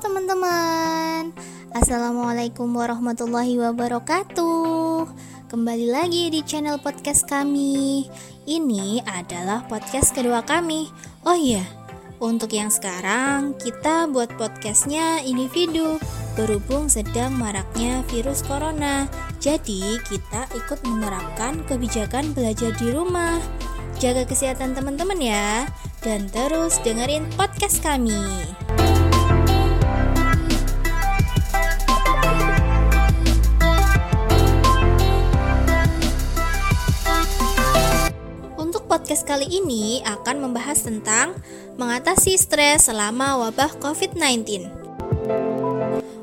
teman-teman. Assalamualaikum warahmatullahi wabarakatuh. Kembali lagi di channel podcast kami. Ini adalah podcast kedua kami. Oh iya, untuk yang sekarang kita buat podcastnya individu. Berhubung sedang maraknya virus corona Jadi kita ikut menerapkan kebijakan belajar di rumah. Jaga kesehatan teman-teman ya Dan terus dengerin podcast kami podcast kali ini akan membahas tentang mengatasi stres selama wabah COVID-19.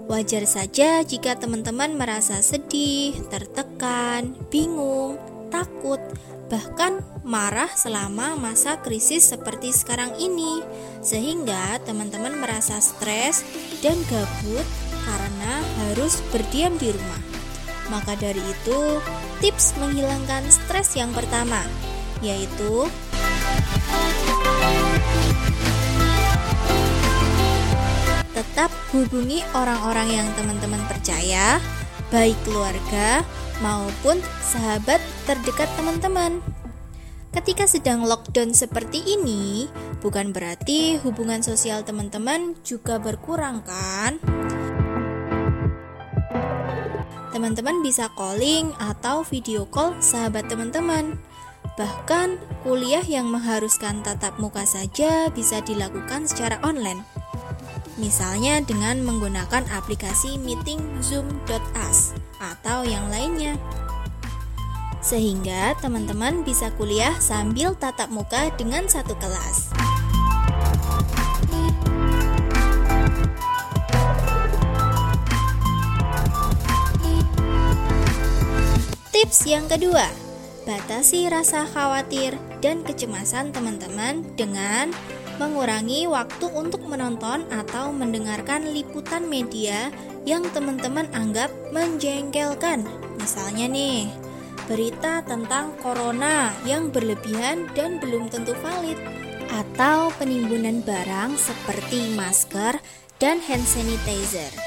Wajar saja jika teman-teman merasa sedih, tertekan, bingung, takut, bahkan marah selama masa krisis seperti sekarang ini, sehingga teman-teman merasa stres dan gabut karena harus berdiam di rumah. Maka dari itu, tips menghilangkan stres yang pertama yaitu tetap hubungi orang-orang yang teman-teman percaya, baik keluarga maupun sahabat terdekat teman-teman. Ketika sedang lockdown seperti ini, bukan berarti hubungan sosial teman-teman juga berkurang, kan? Teman-teman bisa calling atau video call sahabat teman-teman Bahkan kuliah yang mengharuskan tatap muka saja bisa dilakukan secara online. Misalnya dengan menggunakan aplikasi meeting zoom.us atau yang lainnya. Sehingga teman-teman bisa kuliah sambil tatap muka dengan satu kelas. Tips yang kedua, Batasi rasa khawatir dan kecemasan teman-teman dengan mengurangi waktu untuk menonton atau mendengarkan liputan media yang teman-teman anggap menjengkelkan. Misalnya nih, berita tentang corona yang berlebihan dan belum tentu valid atau penimbunan barang seperti masker dan hand sanitizer.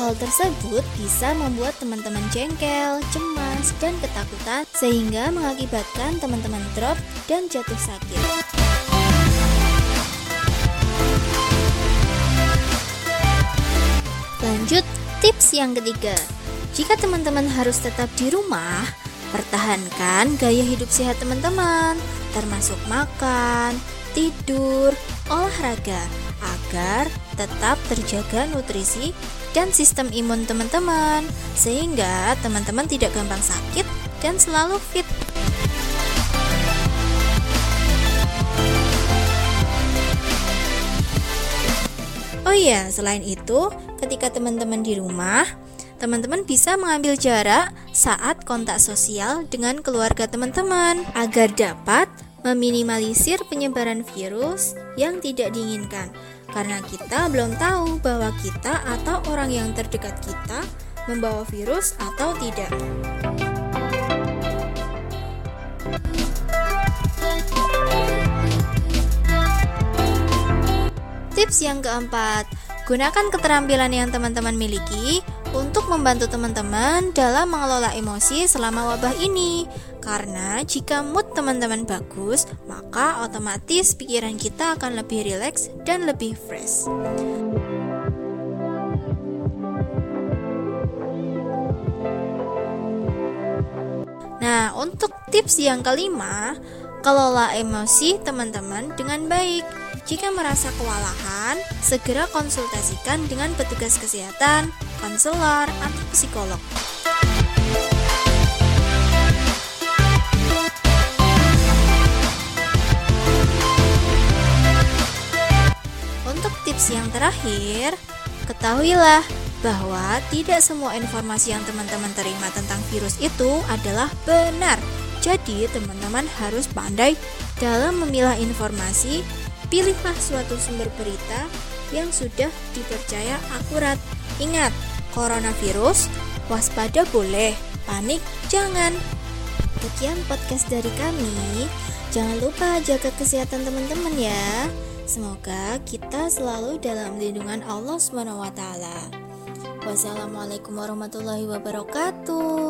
Hal tersebut bisa membuat teman-teman jengkel, cemas, dan ketakutan sehingga mengakibatkan teman-teman drop dan jatuh sakit. Lanjut, tips yang ketiga. Jika teman-teman harus tetap di rumah, pertahankan gaya hidup sehat teman-teman, termasuk makan, tidur, olahraga, agar tetap terjaga nutrisi dan sistem imun teman-teman, sehingga teman-teman tidak gampang sakit dan selalu fit. Oh iya, selain itu, ketika teman-teman di rumah, teman-teman bisa mengambil jarak saat kontak sosial dengan keluarga teman-teman agar dapat meminimalisir penyebaran virus yang tidak diinginkan karena kita belum tahu bahwa kita atau orang yang terdekat kita membawa virus atau tidak. Tips yang keempat, gunakan keterampilan yang teman-teman miliki untuk membantu teman-teman dalam mengelola emosi selama wabah ini. Karena jika mood teman-teman bagus, maka otomatis pikiran kita akan lebih rileks dan lebih fresh. Nah, untuk tips yang kelima, kelola emosi teman-teman dengan baik. Jika merasa kewalahan, segera konsultasikan dengan petugas kesehatan, konselor, atau psikolog. tips yang terakhir, ketahuilah bahwa tidak semua informasi yang teman-teman terima tentang virus itu adalah benar. Jadi, teman-teman harus pandai dalam memilah informasi. Pilihlah suatu sumber berita yang sudah dipercaya akurat. Ingat, coronavirus waspada boleh, panik jangan. Sekian podcast dari kami. Jangan lupa jaga kesehatan teman-teman ya. Semoga kita selalu dalam lindungan Allah taala. Wassalamualaikum warahmatullahi wabarakatuh.